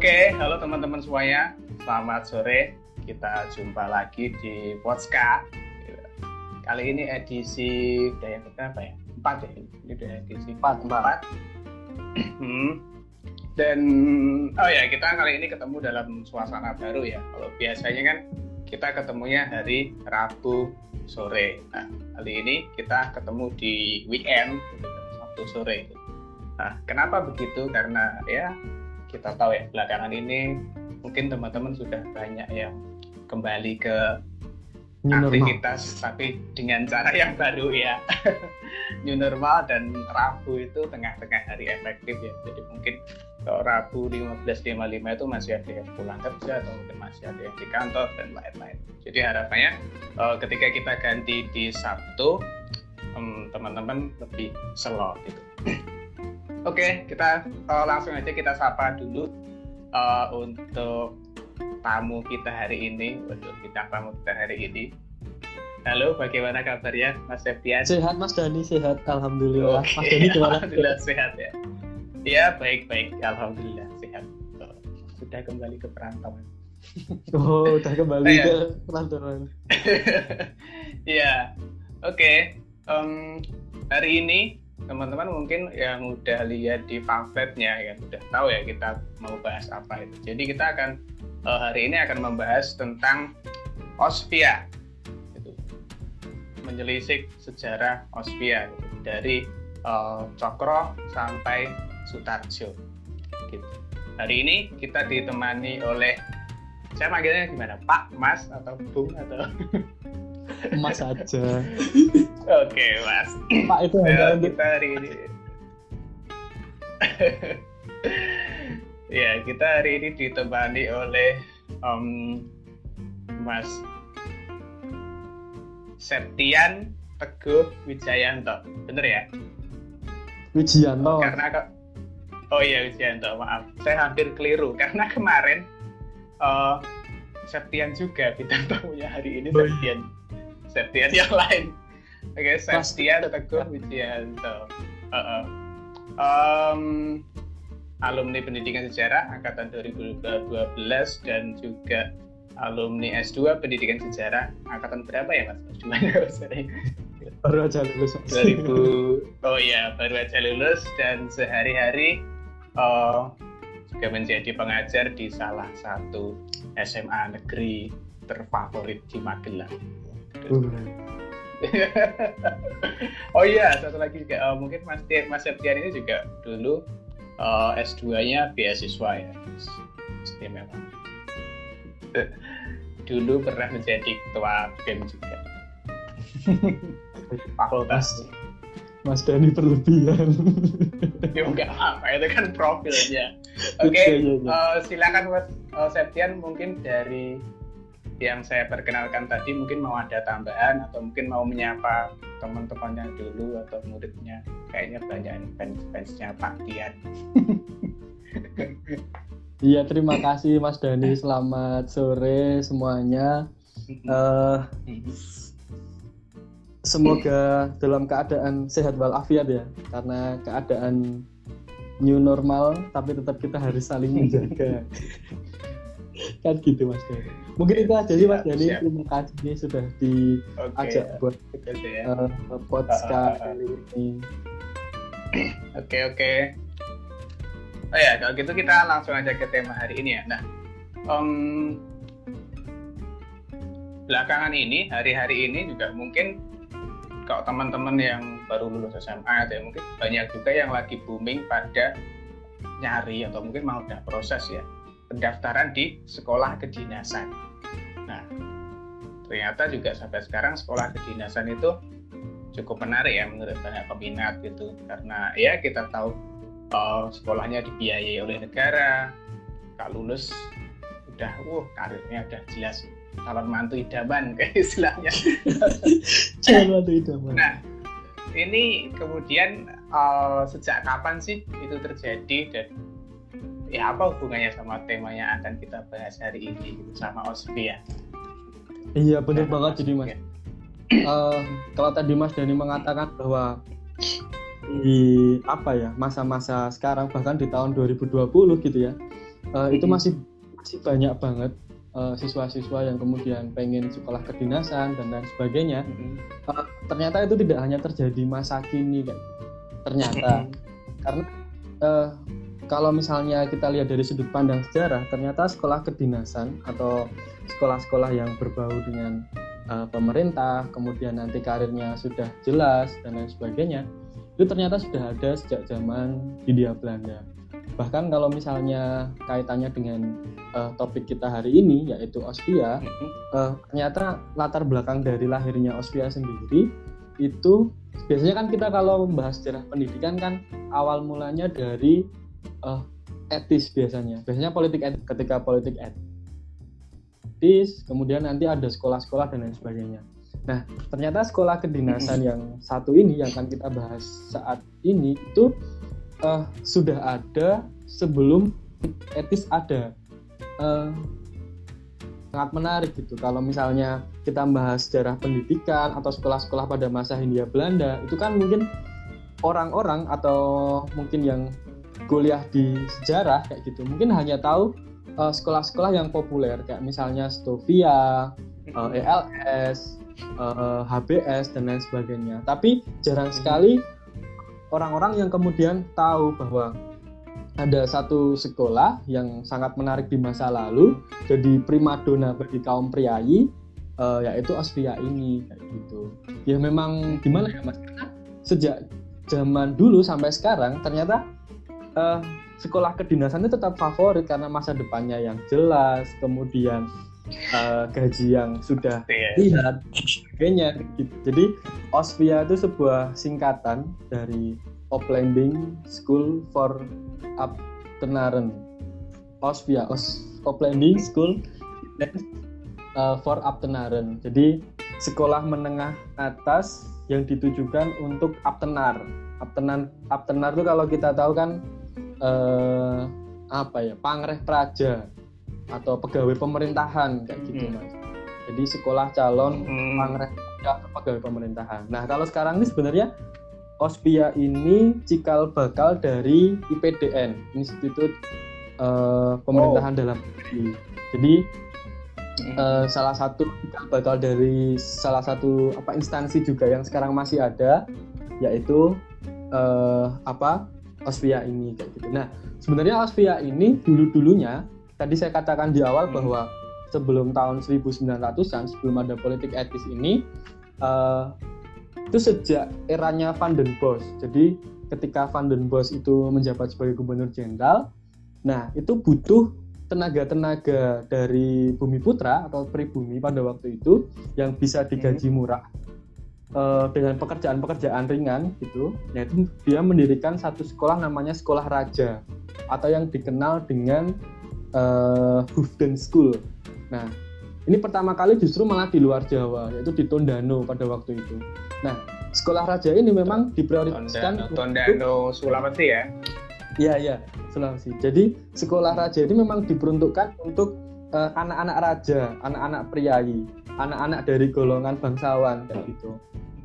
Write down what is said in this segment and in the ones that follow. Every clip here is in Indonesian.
Oke, halo teman-teman semuanya. Selamat sore. Kita jumpa lagi di Podska. Kali ini edisi udah yang berapa ya? Empat ya. Ini udah edisi Empat, empat. Hmm. Dan oh ya kita kali ini ketemu dalam suasana baru ya. Kalau biasanya kan kita ketemunya hari Rabu sore. Nah kali ini kita ketemu di weekend Sabtu sore. Nah kenapa begitu? Karena ya kita tahu ya belakangan ini mungkin teman-teman sudah banyak yang kembali ke New normal. aktivitas tapi dengan cara yang baru ya. New normal dan Rabu itu tengah-tengah hari efektif ya. Jadi mungkin kalau Rabu 15.55 itu masih ada yang pulang kerja atau mungkin masih ada yang di kantor dan lain-lain. Jadi harapannya eh, ketika kita ganti di Sabtu em, teman-teman lebih slow gitu Oke, kita eh, langsung aja kita sapa dulu eh, untuk tamu kita hari ini, untuk kita tamu kita hari ini. Halo, bagaimana kabarnya, Mas Septian? Sehat Mas Dani, sehat. Alhamdulillah. Oke, Mas Dani gimana? Alhamdulillah sehat ya. Ya, baik-baik. Alhamdulillah sehat. Sudah kembali ke perantauan. Oh, udah kembali iya. ke perantauan. Iya, oke. Hari ini teman-teman mungkin yang udah lihat di pamfletnya ya udah tahu ya kita mau bahas apa itu. Jadi kita akan eh, hari ini akan membahas tentang Ospia, gitu. menyelisik sejarah Ospia gitu. dari eh, Cokro sampai Sutarjo. Gitu. Hari ini kita ditemani oleh saya manggilnya gimana Pak, Mas atau Bung atau Mas aja. Oke, Mas. Pak itu hanya Ya, untuk kita hari ini. ya, kita hari ini ditemani oleh em, Mas Septian Teguh Wijayanto. Bener ya? Wijianto. Karena ke- Oh iya Wijayanto, maaf. Saya hampir keliru karena kemarin eh, Septian juga bintang tamunya hari ini. Septian. Septian yang lain. Oke, Mas- Septian Teguh Wijayanto. Heeh. Em, alumni pendidikan sejarah angkatan 2012 dan juga alumni S2 pendidikan sejarah angkatan berapa ya Mas? S2-nya sorry. Baru aja lulus. Mas. 2000 oh iya baru aja lulus dan sehari-hari eh, juga menjadi pengajar di salah satu SMA negeri terfavorit di Magelang. Uh, oh iya satu lagi juga eh, mungkin Mas Tian, Mas Septian ini juga dulu eh, S2-nya beasiswa ya. Istimewa. dulu pernah menjadi ketua BEM juga. Fakultas. Mas Dani berlebihan. Ya enggak apa, itu kan profilnya. Oke, Iya, iya, iya. eh, silakan Mas eh, Septian mungkin dari yang saya perkenalkan tadi mungkin mau ada tambahan atau mungkin mau menyapa teman-temannya dulu atau muridnya. Kayaknya banyak fans-fansnya Pak Tian. Iya, terima kasih Mas Dani. Selamat sore semuanya. Eh, semoga dalam keadaan sehat walafiat ya karena keadaan new normal tapi tetap kita harus saling menjaga kan gitu mas Dani mungkin itu aja sih mas siap. terima kasih sudah diajak Oke, buat ya. uh, podcast kali ini Oke oke. Oh ya kalau gitu kita langsung aja ke tema hari ini ya. Nah, em, belakangan ini hari-hari ini juga mungkin kalau teman-teman yang baru lulus SMA atau ya mungkin banyak juga yang lagi booming pada nyari atau mungkin mau udah proses ya pendaftaran di sekolah kedinasan. Nah, ternyata juga sampai sekarang sekolah kedinasan itu cukup menarik ya menurut banyak peminat gitu. Karena ya kita tahu eh, sekolahnya dibiayai oleh negara. Kak lulus udah uh karirnya udah jelas. Calon mantu idaman kayak istilahnya. Jangan tuh itu mas nah ini kemudian eh, sejak kapan sih itu terjadi? Dan ya apa hubungannya sama tema yang akan kita bahas hari ini gitu sama Ospia iya bener banget jadi mas Ya. Eh, kalau tadi Mas Dani mengatakan bahwa di apa ya masa-masa sekarang bahkan di tahun 2020 gitu ya uh, itu masih masih banyak banget uh, siswa-siswa yang kemudian pengen sekolah kedinasan dan lain sebagainya. Uh, ternyata itu tidak hanya terjadi masa kini kan. Ternyata karena uh, kalau misalnya kita lihat dari sudut pandang sejarah, ternyata sekolah kedinasan atau sekolah-sekolah yang berbau dengan uh, pemerintah, kemudian nanti karirnya sudah jelas dan lain sebagainya, itu ternyata sudah ada sejak zaman Hindia Belanda. Bahkan kalau misalnya kaitannya dengan uh, topik kita hari ini yaitu Ospia, uh, ternyata latar belakang dari lahirnya Ospia sendiri itu biasanya kan kita kalau membahas sejarah pendidikan kan awal mulanya dari uh, etis biasanya. Biasanya politik etis ketika politik etis, kemudian nanti ada sekolah-sekolah dan lain sebagainya. Nah, ternyata sekolah kedinasan yang satu ini yang akan kita bahas saat ini itu uh, sudah ada sebelum etis ada. Uh, sangat menarik gitu. Kalau misalnya kita membahas sejarah pendidikan atau sekolah-sekolah pada masa Hindia Belanda, itu kan mungkin orang-orang atau mungkin yang kuliah di sejarah kayak gitu mungkin hanya tahu sekolah sekolah-sekolah yang populer kayak misalnya Stovia, uh, ELS, uh, HBS dan lain sebagainya. Tapi jarang sekali orang-orang yang kemudian tahu bahwa ada satu sekolah yang sangat menarik di masa lalu jadi primadona bagi kaum priayi uh, yaitu Aspia ini kayak gitu. Ya memang gimana ya Mas? Sejak zaman dulu sampai sekarang ternyata uh, sekolah kedinasan itu tetap favorit karena masa depannya yang jelas, kemudian uh, gaji yang sudah iya. lihat, sebagainya. Gitu. Jadi Ospia itu sebuah singkatan dari Oplending School for Abtenaren. Ospia, Os Oplending School uh, for Abtenaren. Jadi sekolah menengah atas yang ditujukan untuk Abtenar. Abtenar, Abtenar itu kalau kita tahu kan eh, apa ya pangreh praja atau pegawai pemerintahan kayak gitu hmm. mas jadi sekolah calon hmm. pangreh atau pegawai pemerintahan nah kalau sekarang ini sebenarnya Ospia ini cikal bakal dari IPDN Institut eh, Pemerintahan oh. dalam Negeri jadi hmm. uh, salah satu cikal bakal dari salah satu apa instansi juga yang sekarang masih ada yaitu uh, apa Osvia ini kayak gitu. Nah, sebenarnya Osvia ini dulu-dulunya tadi saya katakan di awal hmm. bahwa sebelum tahun 1900-an sebelum ada politik etis ini uh, itu sejak eranya Van den Bos. Jadi ketika Van den Bos itu menjabat sebagai gubernur jenderal, nah itu butuh tenaga-tenaga dari Bumi Putra atau pribumi pada waktu itu yang bisa digaji hmm. murah uh, dengan pekerjaan-pekerjaan ringan gitu, yaitu dia mendirikan satu sekolah namanya Sekolah Raja atau yang dikenal dengan uh, Hoofden School. Nah, ini pertama kali justru malah di luar Jawa, yaitu di Tondano pada waktu itu. Nah, Sekolah Raja ini memang diprioritaskan Tondano, Tondano Sulawesi ya? Iya, iya, Sulawesi. Jadi, Sekolah Raja ini memang diperuntukkan untuk eh, anak-anak uh, raja, anak-anak priayi, anak-anak dari golongan bangsawan kayak gitu.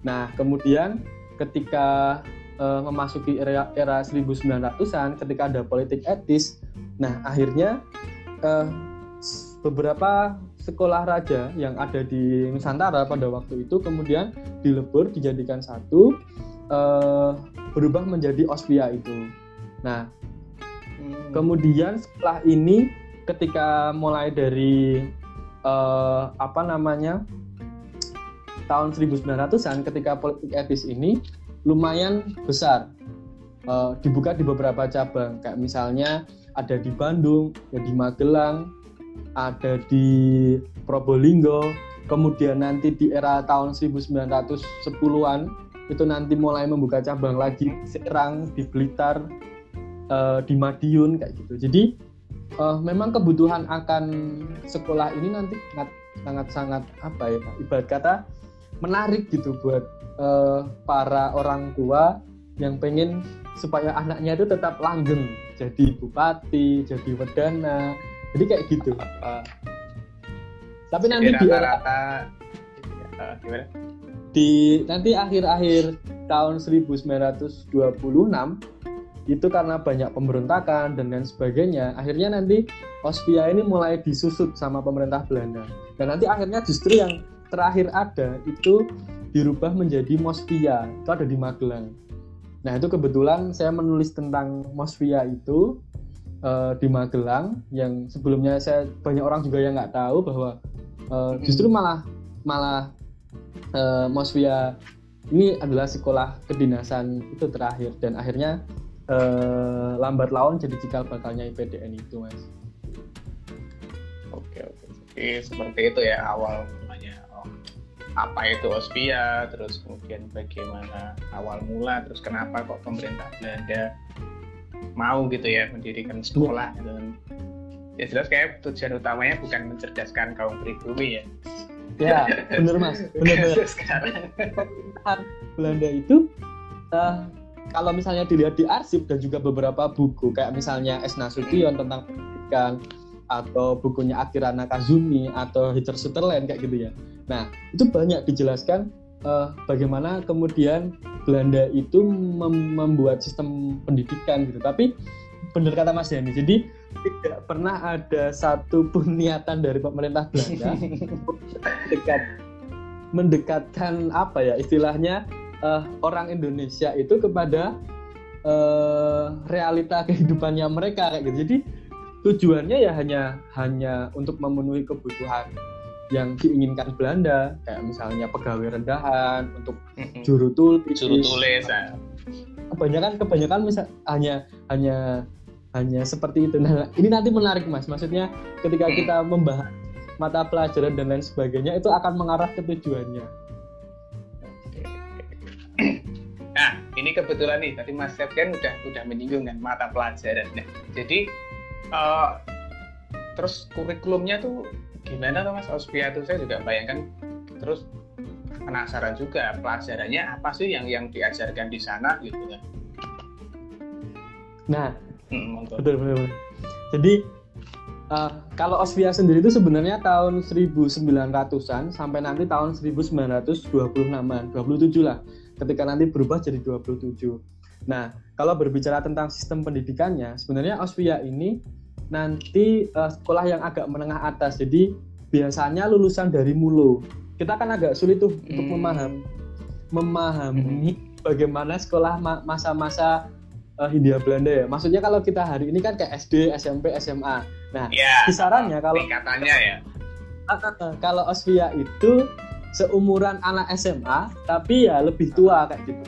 Nah, kemudian ketika uh, memasuki era era 1900-an ketika ada politik etis, nah akhirnya uh, beberapa sekolah raja yang ada di Nusantara pada waktu itu kemudian dilebur dijadikan satu uh, berubah menjadi Ospia itu. Nah, hmm. kemudian setelah ini ketika mulai dari uh, apa namanya tahun 1900-an ketika politik etis ini lumayan besar uh, dibuka di beberapa cabang kayak misalnya ada di Bandung, ada di Magelang, ada di Probolinggo, kemudian nanti di era tahun 1910-an itu nanti mulai membuka cabang lagi Serang, di Blitar, uh, di Madiun kayak gitu. Jadi uh, memang kebutuhan akan sekolah ini nanti sangat sangat sangat apa ya ibarat kata menarik gitu buat uh, para orang tua yang pengen supaya anaknya itu tetap langgeng jadi bupati, jadi wedana, jadi kayak gitu. Uh, Tapi nanti di rata-rata uh, Di nanti akhir-akhir tahun 1926 itu karena banyak pemberontakan dan lain sebagainya. Akhirnya nanti Austria ini mulai disusut sama pemerintah Belanda. Dan nanti akhirnya justru yang terakhir ada itu dirubah menjadi Mospia itu ada di Magelang. Nah itu kebetulan saya menulis tentang Mospia itu uh, di Magelang. Yang sebelumnya saya banyak orang juga yang nggak tahu bahwa uh, justru malah malah uh, Mosvia ini adalah sekolah kedinasan itu terakhir. Dan akhirnya uh, lambat laun jadi cikal bakalnya IPDN itu mas. Oke oke. Jadi seperti itu ya awal namanya oh, apa itu Ospia, terus kemudian bagaimana awal mula, terus kenapa kok pemerintah Belanda mau gitu ya mendirikan sekolah gitu ya jelas kayak tujuan utamanya bukan mencerdaskan kaum pribumi ya. Ya bener mas. Bener bener. Sekarang. Belanda itu uh, kalau misalnya dilihat di arsip dan juga beberapa buku kayak misalnya S. Nasution tentang pendidikan atau bukunya Akira Nakazumi atau Hitler Sutherland kayak gitu ya. Nah itu banyak dijelaskan uh, bagaimana kemudian Belanda itu mem membuat sistem pendidikan gitu. Tapi benar kata Mas Yani jadi tidak pernah ada satu pun niatan dari pemerintah Belanda mendekat mendekatkan apa ya istilahnya uh, orang Indonesia itu kepada uh, realita kehidupannya mereka kayak gitu. Jadi tujuannya ya hanya hanya untuk memenuhi kebutuhan yang diinginkan Belanda kayak misalnya pegawai rendahan untuk juru tulis juru tulis ya. kebanyakan kebanyakan misal hanya hanya hanya seperti itu. Nah, ini nanti menarik Mas. Maksudnya ketika kita membahas mata pelajaran dan lain sebagainya itu akan mengarah ke tujuannya. Ini kebetulan nih tadi Mas Septian udah udah menyinggung kan mata pelajaran. Nah, jadi uh, terus kurikulumnya tuh gimana tuh Mas Ospia tuh saya juga bayangkan terus penasaran juga pelajarannya apa sih yang yang diajarkan di sana gitu kan. Nah, Hmm, betul, betul, betul. Jadi uh, kalau Osvia sendiri itu sebenarnya tahun 1900-an sampai nanti tahun 1926-an, 27 lah. Ketika nanti berubah jadi 27. Nah, kalau berbicara tentang sistem pendidikannya, sebenarnya Osvia ini nanti uh, sekolah yang agak menengah atas. Jadi biasanya lulusan dari Mulo. Kita kan agak sulit tuh hmm. untuk memahami memahami hmm. bagaimana sekolah masa-masa uh, Hindia Belanda ya. Maksudnya kalau kita hari ini kan kayak SD, SMP, SMA. Nah, ya, kisarannya kalau katanya ya. Uh, kalau Osvia itu seumuran anak SMA, tapi ya lebih tua kayak gitu.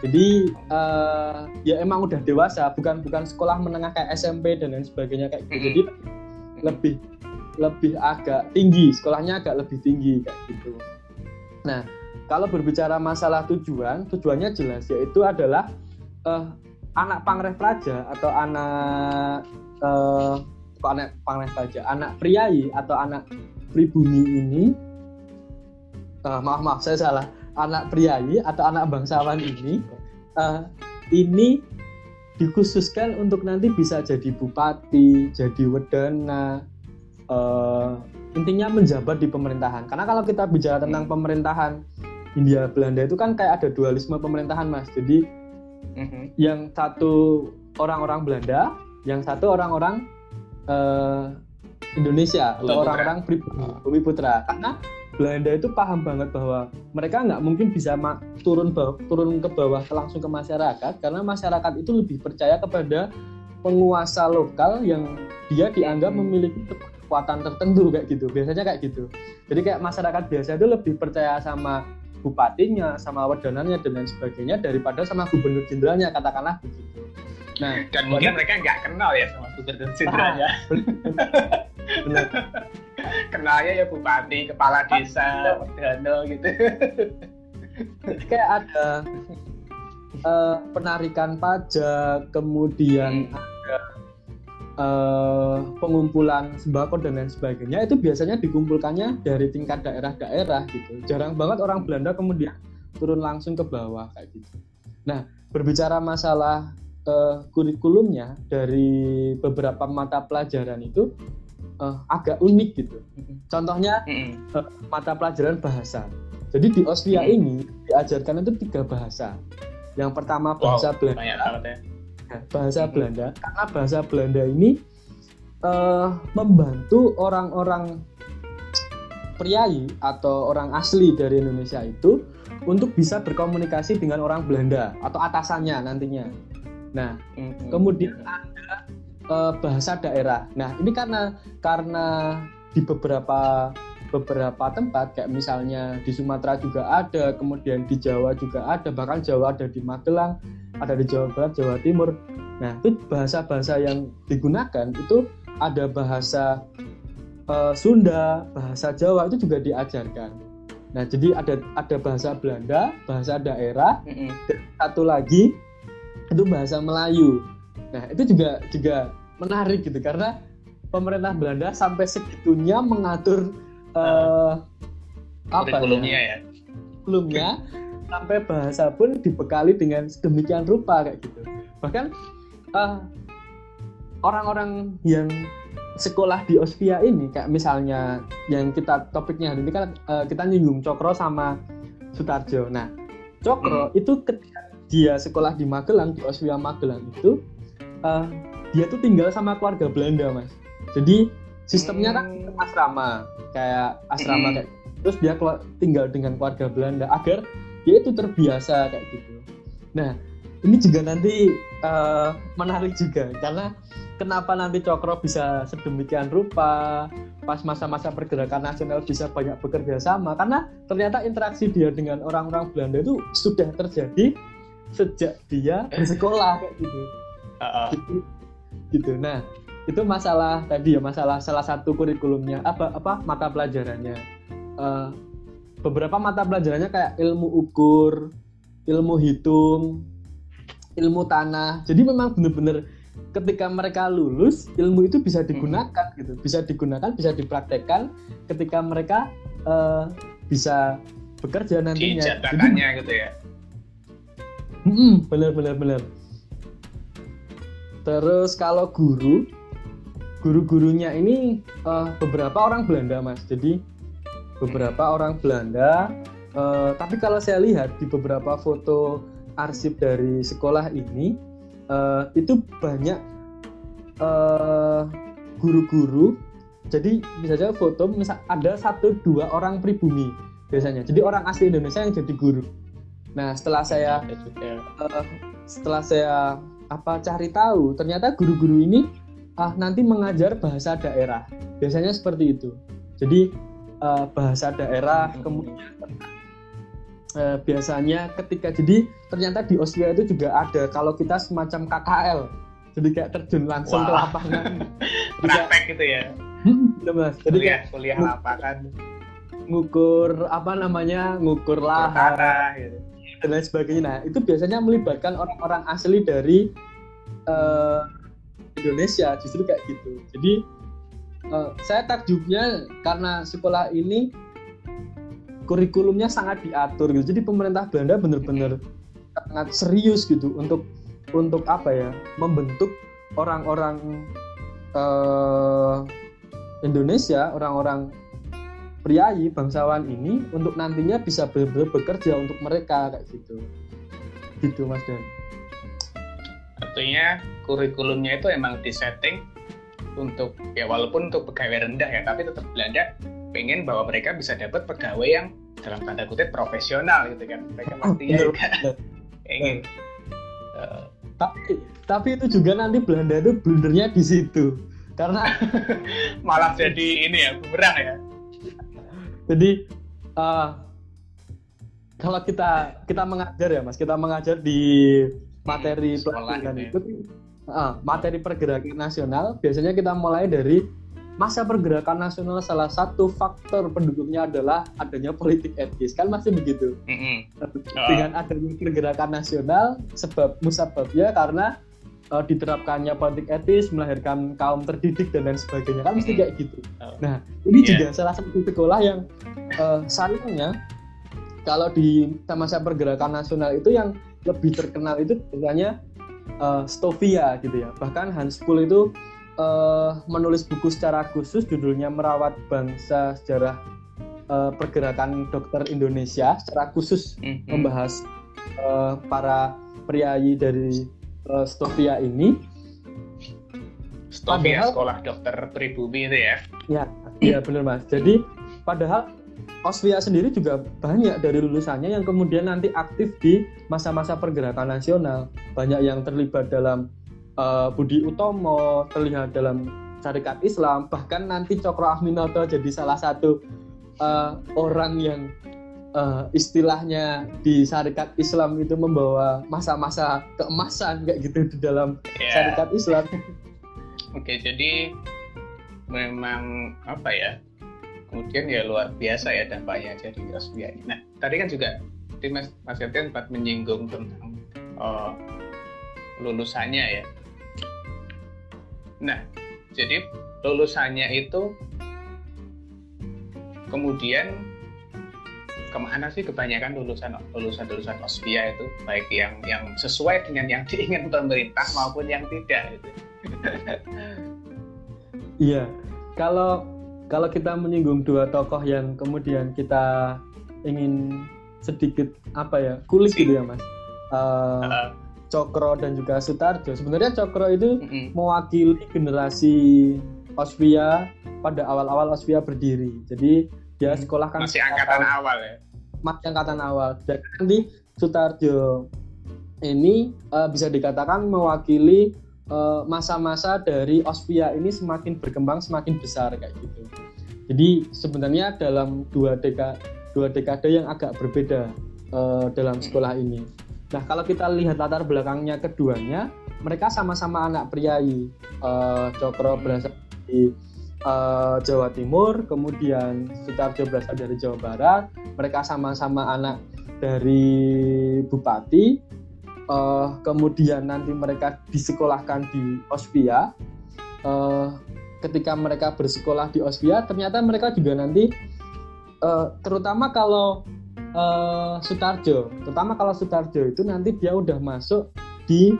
Jadi uh, ya emang udah dewasa, bukan bukan sekolah menengah kayak SMP dan lain sebagainya kayak gitu. Jadi lebih lebih agak tinggi, sekolahnya agak lebih tinggi kayak gitu. Nah, kalau berbicara masalah tujuan, tujuannya jelas yaitu adalah uh, anak pangreh praja atau anak uh, anak pangreh praja, anak priayi atau anak pribumi ini uh, maaf maaf saya salah anak priayi atau anak bangsawan ini uh, ini dikhususkan untuk nanti bisa jadi bupati, jadi wedana, uh, intinya menjabat di pemerintahan. Karena kalau kita bicara tentang pemerintahan India Belanda itu kan kayak ada dualisme pemerintahan mas. Jadi hmm Yang satu orang-orang Belanda, yang satu orang-orang uh, Indonesia orang-orang Bumi Putra. Karena Belanda itu paham banget bahwa mereka nggak mungkin bisa turun bawah, turun ke bawah langsung ke masyarakat karena masyarakat itu lebih percaya kepada penguasa lokal yang dia dianggap memiliki kekuatan tertentu kayak gitu. Biasanya kayak gitu. Jadi kayak masyarakat biasa itu lebih percaya sama bupatinya, sama wedanannya dan lain sebagainya daripada sama gubernur jenderalnya katakanlah begitu. Nah, dan mungkin mereka nggak kenal ya sama gubernur jenderalnya. Ah, benar. Kenalnya ya bupati, kepala desa, wedano gitu. Kayak ada uh, penarikan pajak, kemudian hmm. Uh, pengumpulan sembako dan lain sebagainya itu biasanya dikumpulkannya dari tingkat daerah-daerah gitu. Jarang banget orang Belanda kemudian turun langsung ke bawah kayak gitu. Nah, berbicara masalah uh, kurikulumnya dari beberapa mata pelajaran itu uh, agak unik gitu. Contohnya uh, mata pelajaran bahasa. Jadi di Austria ini diajarkan itu tiga bahasa. Yang pertama bahasa wow, Belanda. Ya bahasa Belanda karena bahasa Belanda ini uh, membantu orang-orang priai atau orang asli dari Indonesia itu untuk bisa berkomunikasi dengan orang Belanda atau atasannya nantinya. Nah, mm-hmm. kemudian ada uh, bahasa daerah. Nah, ini karena karena di beberapa beberapa tempat kayak misalnya di Sumatera juga ada, kemudian di Jawa juga ada, bahkan Jawa ada di Magelang, ada di Jawa Barat, Jawa Timur. Nah, itu bahasa-bahasa yang digunakan itu ada bahasa uh, Sunda, bahasa Jawa itu juga diajarkan. Nah, jadi ada ada bahasa Belanda, bahasa daerah, mm -hmm. dan satu lagi itu bahasa Melayu. Nah, itu juga juga menarik gitu karena pemerintah Belanda sampai segitunya mengatur uh, apa kurikulumnya ya? Kurikulumnya sampai bahasa pun dibekali dengan sedemikian rupa kayak gitu. Bahkan eh, orang-orang yang sekolah di Ospia ini kayak misalnya yang kita topiknya hari ini kan uh, kita nyinggung Cokro sama Sutarjo. Nah, Cokro hmm. itu ketika dia sekolah di Magelang di Ospia Magelang itu uh, dia tuh tinggal sama keluarga Belanda, Mas. Jadi sistemnya kan hmm. asrama kayak asrama hmm. kayak terus dia tinggal dengan keluarga Belanda agar dia itu terbiasa kayak gitu. Nah ini juga nanti uh, menarik juga karena kenapa nanti Cokro bisa sedemikian rupa pas masa-masa pergerakan nasional bisa banyak bekerja sama? Karena ternyata interaksi dia dengan orang-orang Belanda itu sudah terjadi sejak dia bersekolah kayak gitu. Uh -uh. gitu. Gitu. Nah itu masalah tadi ya masalah salah satu kurikulumnya apa apa mata pelajarannya. Uh, beberapa mata pelajarannya kayak ilmu ukur ilmu hitung ilmu tanah. Jadi memang benar-benar ketika mereka lulus ilmu itu bisa digunakan hmm. gitu. Bisa digunakan bisa dipraktekkan ketika mereka uh, bisa bekerja nantinya. Jadi, gitu ya. Hmm, benar benar benar terus kalau guru guru-gurunya ini uh, beberapa orang Belanda mas. Jadi beberapa orang Belanda uh, tapi kalau saya lihat di beberapa foto arsip dari sekolah ini uh, itu banyak guru-guru uh, jadi misalnya foto misal ada satu dua orang pribumi biasanya jadi orang asli Indonesia yang jadi guru nah setelah saya uh, setelah saya apa cari tahu ternyata guru-guru ini ah, nanti mengajar bahasa daerah. Biasanya seperti itu. Jadi uh, bahasa daerah hmm. kemudian uh, biasanya ketika jadi ternyata di Austria itu juga ada kalau kita semacam KKL. Jadi kayak terjun langsung wow. ke lapangan. Praktek gitu ya. Hmm, mas. Jadi kuliah, kayak kuliah lapangan ngukur apa namanya ngukur lahan gitu. dan lain sebagainya. Nah itu biasanya melibatkan orang-orang asli dari uh, Indonesia justru kayak gitu jadi uh, saya takjubnya karena sekolah ini kurikulumnya sangat diatur gitu. Jadi pemerintah Belanda benar-benar sangat serius gitu untuk untuk apa ya membentuk orang-orang uh, Indonesia orang-orang priayi bangsawan ini untuk nantinya bisa benar-benar bekerja untuk mereka kayak gitu. Gitu Mas Dan. Artinya kurikulumnya itu emang disetting untuk ya walaupun untuk pegawai rendah ya tapi tetap Belanda pengen bahwa mereka bisa dapat pegawai yang dalam tanda kutip profesional gitu kan. Mereka pasti ya. Pengen. Uh, tapi tapi itu juga nanti Belanda itu blundernya di situ. Karena malah jadi ini ya bumerang ya. Jadi uh, kalau kita kita mengajar ya mas kita mengajar di materi pelajaran gitu ya. itu uh, materi pergerakan nasional biasanya kita mulai dari masa pergerakan nasional salah satu faktor pendukungnya adalah adanya politik etis kan masih begitu mm-hmm. dengan adanya pergerakan nasional sebab musababnya karena uh, diterapkannya politik etis melahirkan kaum terdidik dan lain sebagainya kan mesti kayak gitu oh. nah ini yeah. juga salah satu sekolah yang uh, sayangnya kalau di masa pergerakan nasional itu yang lebih terkenal itu biasanya uh, Stovia gitu ya. Bahkan Hans Kuhl itu uh, menulis buku secara khusus judulnya Merawat Bangsa Sejarah uh, Pergerakan Dokter Indonesia secara khusus mm -hmm. membahas uh, para priayi dari uh, Stovia ini Stovia padahal, sekolah dokter pribumi itu ya ya ya benar mas jadi padahal Osvia sendiri juga banyak dari lulusannya yang kemudian nanti aktif di masa-masa pergerakan nasional banyak yang terlibat dalam uh, Budi Utomo terlihat dalam Syarikat Islam bahkan nanti Cokro Ahminoto jadi salah satu uh, orang yang uh, istilahnya di syarikat Islam itu membawa masa-masa keemasan kayak gitu di dalam yeah. syarikat Islam. Oke, jadi memang apa ya? Kemudian ya luar biasa ya dampaknya jadi Rosbia ini. Nah, tadi kan juga di Mas Mas Yatian sempat menyinggung tentang uh, lulusannya ya. Nah, jadi lulusannya itu kemudian ke mana sih kebanyakan lulusan lulusan lulusan ospia itu baik yang yang sesuai dengan yang diingin pemerintah maupun yang tidak gitu. Iya, kalau kalau kita menyinggung dua tokoh yang kemudian kita ingin sedikit apa ya kulik gitu ya mas. Uh, uh. Cokro dan juga Sutarjo. Sebenarnya Cokro itu mm -hmm. mewakili generasi Ospia pada awal-awal Ospia berdiri. Jadi dia sekolah kan masih angkatan tahun, awal ya masih angkatan awal jadi nanti Sutarjo ini uh, bisa dikatakan mewakili masa-masa uh, dari Ospia ini semakin berkembang semakin besar kayak gitu jadi sebenarnya dalam dua deka dua dekade yang agak berbeda uh, dalam sekolah ini nah kalau kita lihat latar belakangnya keduanya mereka sama-sama anak priayi uh, Cokro berasal dari uh, Jawa Timur, kemudian Sutarjo berasal dari Jawa Barat. Mereka sama-sama anak dari bupati. Uh, kemudian nanti mereka disekolahkan di Ospia. Uh, ketika mereka bersekolah di Ospia, ternyata mereka juga nanti, uh, terutama kalau uh, Sutarjo, terutama kalau Sutarjo itu nanti dia udah masuk di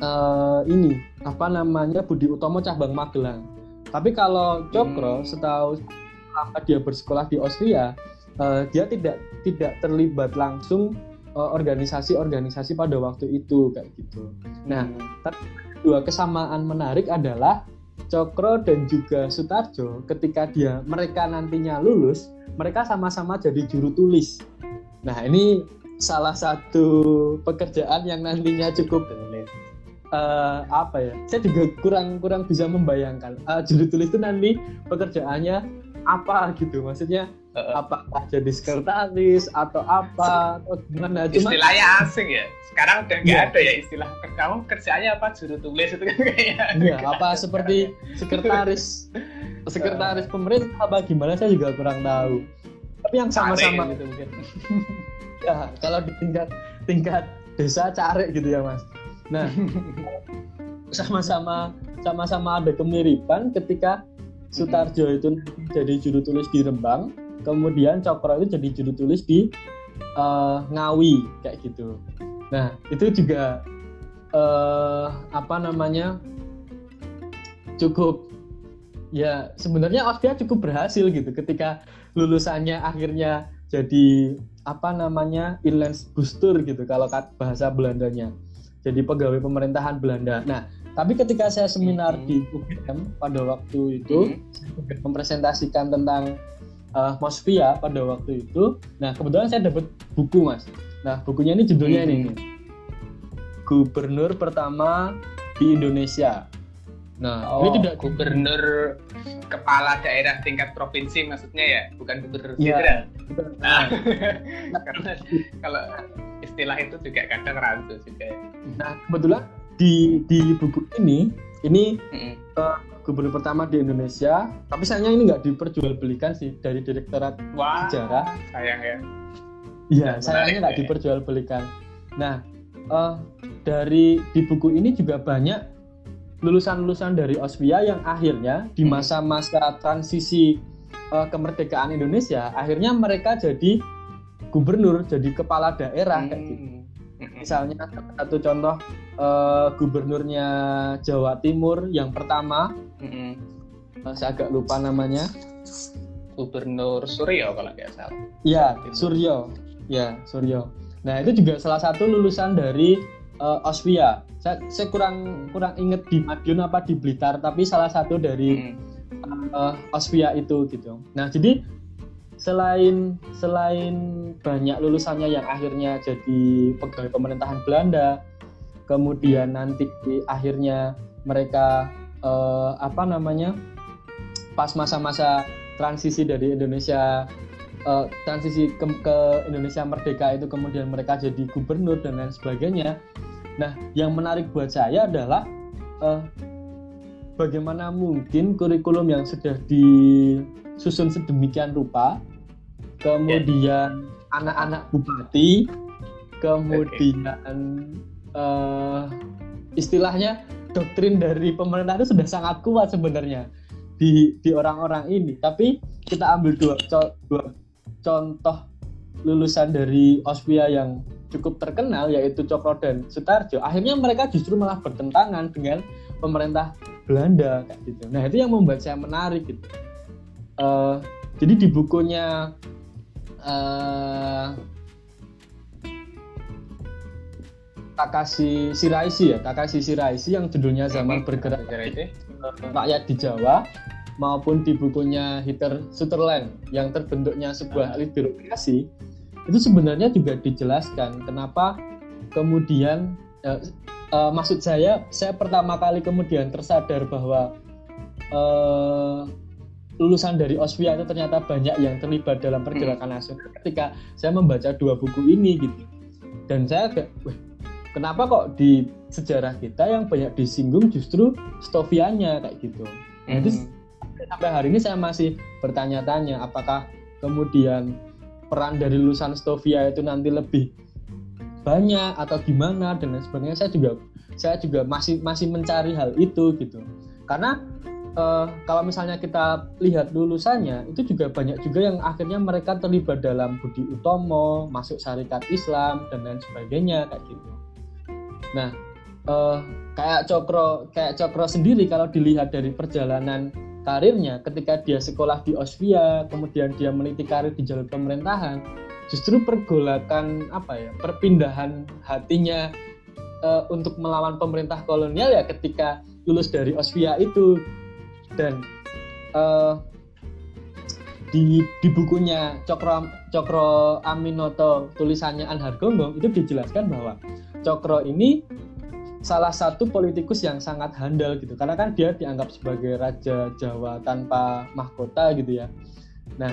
uh, ini apa namanya Budi Utomo cabang Magelang tapi kalau Cokro hmm. setahu selama dia bersekolah di Austria, uh, dia tidak tidak terlibat langsung eh, organisasi-organisasi uh, pada waktu itu kayak gitu. Nah, hmm. dua kesamaan menarik adalah Cokro dan juga Sutarjo ketika dia mereka nantinya lulus, mereka sama-sama jadi juru tulis. Nah, ini salah satu pekerjaan yang nantinya cukup uh, apa ya saya juga kurang kurang bisa membayangkan uh, juru tulis itu nanti pekerjaannya apa gitu maksudnya uh, apakah jadi sekretaris atau apa? Atau gimana? Cuma, istilahnya asing ya. Sekarang udah nggak yeah. ada ya istilah. Kamu kerjanya apa? Juru tulis itu kan kayaknya iya apa seperti sekretaris sekretaris pemerintah apa gimana? Saya juga kurang tahu. Tapi yang sama-sama gitu mungkin. Ya kalau di tingkat tingkat desa cari gitu ya mas. Nah, sama-sama sama-sama ada kemiripan ketika Sutarjo itu jadi juru tulis di Rembang, kemudian Cokro itu jadi juru tulis di uh, Ngawi kayak gitu. Nah, itu juga uh, apa namanya? cukup ya sebenarnya Austria cukup berhasil gitu ketika lulusannya akhirnya jadi apa namanya inland booster gitu kalau bahasa Belandanya jadi pegawai pemerintahan Belanda. Nah, tapi ketika saya seminar hmm. di UGM pada waktu itu hmm. mempresentasikan tentang uh, Mosvia pada waktu itu, nah kebetulan saya dapat buku mas. Nah bukunya ini judulnya hmm. ini, Gubernur pertama di Indonesia. Nah, oh, ini tidak gubernur kepala daerah tingkat provinsi maksudnya ya, bukan gubernur ya, federal. Nah, karena kalau istilah itu juga kadang rancu juga. Nah, kebetulan di di buku ini ini mm-hmm. uh, gubernur pertama di Indonesia, tapi sayangnya ini nggak diperjualbelikan sih dari Direktorat Wah, Sejarah. Sayang ya. Iya, sayangnya nggak ya. diperjualbelikan. Nah, uh, dari di buku ini juga banyak lulusan-lulusan dari Austria yang akhirnya di masa-masa transisi uh, kemerdekaan Indonesia, akhirnya mereka jadi gubernur jadi kepala daerah hmm. kayak gitu misalnya satu contoh uh, gubernurnya Jawa Timur yang pertama hmm. saya agak lupa namanya Gubernur Suryo kalau nggak salah ya Suryo ya Suryo nah itu juga salah satu lulusan dari uh, Osvia. Saya, saya kurang kurang inget di Madiun apa di Blitar, tapi salah satu dari hmm. uh, Osvia itu gitu. Nah jadi selain selain banyak lulusannya yang akhirnya jadi pegawai pemerintahan Belanda, kemudian nanti akhirnya mereka uh, apa namanya pas masa-masa transisi dari Indonesia uh, transisi ke, ke Indonesia merdeka itu kemudian mereka jadi gubernur dan lain sebagainya. Nah, yang menarik buat saya adalah uh, bagaimana mungkin kurikulum yang sudah disusun sedemikian rupa, kemudian anak-anak bupati, kemudian uh, istilahnya doktrin dari pemerintah itu sudah sangat kuat sebenarnya di di orang-orang ini. Tapi kita ambil dua, dua contoh lulusan dari Ospia yang cukup terkenal yaitu Cokro dan Sutarjo. Akhirnya mereka justru malah bertentangan dengan pemerintah Belanda kayak gitu. Nah itu yang membuat saya menarik gitu. Uh, jadi di bukunya uh, Takashi Shiraishi ya, Takashi Shiraishi yang judulnya Zaman Bergerak. Rakyat di Jawa maupun di bukunya Hitler Sutherland yang terbentuknya sebuah elit birokrasi itu sebenarnya juga dijelaskan kenapa kemudian eh, eh, maksud saya saya pertama kali kemudian tersadar bahwa eh, lulusan dari Osvia itu ternyata banyak yang terlibat dalam pergerakan nasional. Ketika saya membaca dua buku ini gitu dan saya agak kenapa kok di sejarah kita yang banyak disinggung justru Stovianya kayak gitu. Nah, itu hmm. sampai hari ini saya masih bertanya-tanya apakah kemudian peran dari lulusan Stovia itu nanti lebih banyak atau gimana dan lain sebagainya. Saya juga saya juga masih masih mencari hal itu gitu. Karena uh, kalau misalnya kita lihat lulusannya itu juga banyak juga yang akhirnya mereka terlibat dalam Budi Utomo, masuk syarikat Islam dan lain sebagainya kayak gitu. Nah, uh, kayak Cokro kayak Cokro sendiri kalau dilihat dari perjalanan karirnya ketika dia sekolah di Osvia, kemudian dia meniti karir di jalur pemerintahan, justru pergolakan apa ya, perpindahan hatinya uh, untuk melawan pemerintah kolonial ya ketika lulus dari Osvia itu. Dan uh, di, di bukunya Cokro Cokro Aminoto tulisannya Anhar Gonggong itu dijelaskan bahwa Cokro ini salah satu politikus yang sangat handal gitu. Karena kan dia dianggap sebagai raja Jawa tanpa mahkota gitu ya. Nah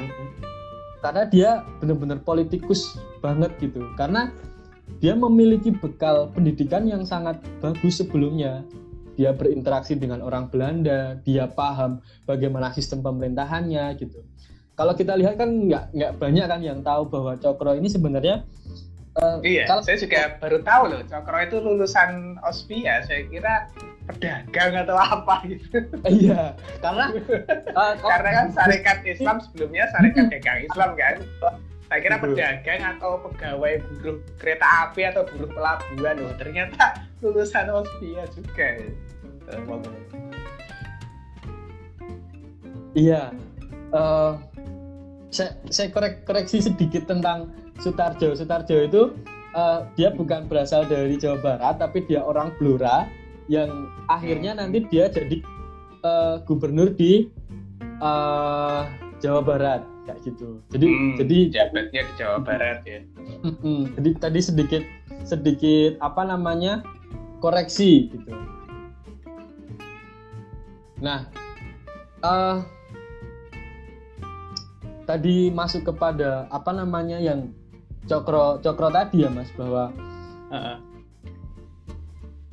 karena dia benar-benar politikus banget gitu. Karena dia memiliki bekal pendidikan yang sangat bagus sebelumnya. Dia berinteraksi dengan orang Belanda dia paham bagaimana sistem pemerintahannya gitu. Kalau kita lihat kan nggak nggak banyak kan yang tahu bahwa Cokro ini sebenarnya Uh, iya, kalau, saya juga baru tahu loh, Cokro itu lulusan Ospia. Saya kira pedagang atau apa gitu. Iya, karena uh, karena kan syarikat Islam sebelumnya syarikat dagang Islam kan. Saya kira pedagang atau pegawai buruh kereta api atau buruh pelabuhan loh. Ternyata lulusan juga. Ya. Iya. Uh, saya, saya korek, koreksi sedikit tentang Sutarjo. Sutarjo itu uh, dia bukan berasal dari Jawa Barat, tapi dia orang Blora yang akhirnya nanti dia jadi uh, gubernur di uh, Jawa Barat kayak gitu. Jadi hmm, jadi jabatnya di Jawa Barat ya. jadi tadi sedikit sedikit apa namanya koreksi gitu. Nah, uh, tadi masuk kepada apa namanya yang cokro cokro tadi ya mas bahwa uh -uh.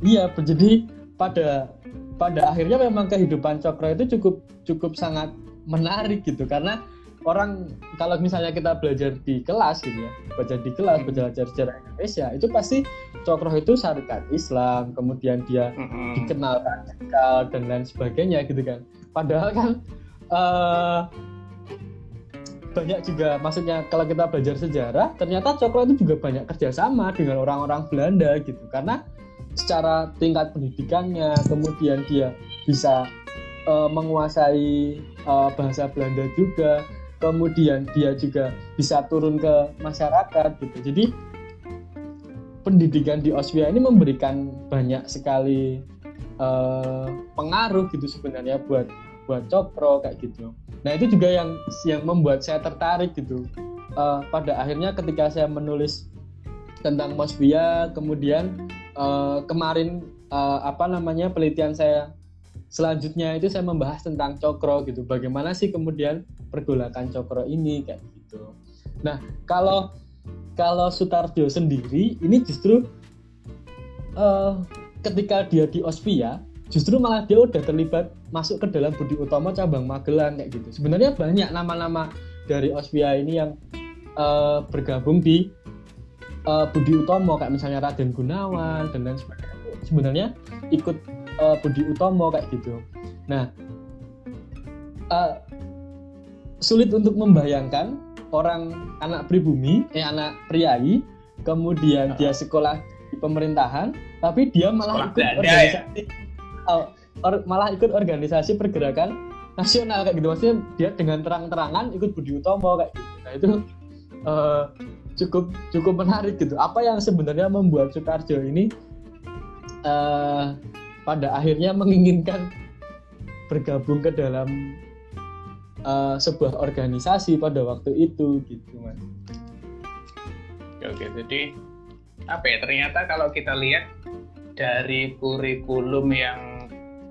iya jadi pada pada akhirnya memang kehidupan cokro itu cukup cukup sangat menarik gitu karena orang kalau misalnya kita belajar di kelas gitu ya belajar di kelas belajar sejarah Indonesia itu pasti cokro itu syarikat Islam kemudian dia uh-huh. dikenal radikal dan lain sebagainya gitu kan padahal kan uh, banyak juga maksudnya kalau kita belajar sejarah ternyata Cokro itu juga banyak kerjasama dengan orang-orang Belanda gitu karena secara tingkat pendidikannya kemudian dia bisa uh, menguasai uh, bahasa Belanda juga kemudian dia juga bisa turun ke masyarakat gitu jadi pendidikan di Austria ini memberikan banyak sekali uh, pengaruh gitu sebenarnya buat buat cokro kayak gitu. Nah itu juga yang yang membuat saya tertarik gitu. Uh, pada akhirnya ketika saya menulis tentang Mosbia, kemudian uh, kemarin uh, apa namanya penelitian saya selanjutnya itu saya membahas tentang cokro gitu. Bagaimana sih kemudian pergolakan cokro ini kayak gitu. Nah kalau kalau Sutarjo sendiri ini justru uh, ketika dia di Ospia justru malah dia udah terlibat masuk ke dalam Budi Utomo cabang Magelang kayak gitu. Sebenarnya banyak nama-nama dari Ospia ini yang uh, bergabung di uh, Budi Utomo kayak misalnya Raden Gunawan dan lain sebagainya. Sebenarnya ikut uh, Budi Utomo kayak gitu. Nah, uh, sulit untuk membayangkan orang anak pribumi, eh anak priai, kemudian dia sekolah di pemerintahan, tapi dia malah sekolah ikut Belanda, organisasi, ya? Or, malah ikut organisasi pergerakan nasional kayak gitu. Maksudnya dia dengan terang-terangan ikut Budi Utomo kayak gitu. Nah itu uh, cukup cukup menarik gitu. Apa yang sebenarnya membuat Soekarjo ini uh, pada akhirnya menginginkan bergabung ke dalam uh, sebuah organisasi pada waktu itu gitu mas. Oke, jadi apa ya ternyata kalau kita lihat dari kurikulum yang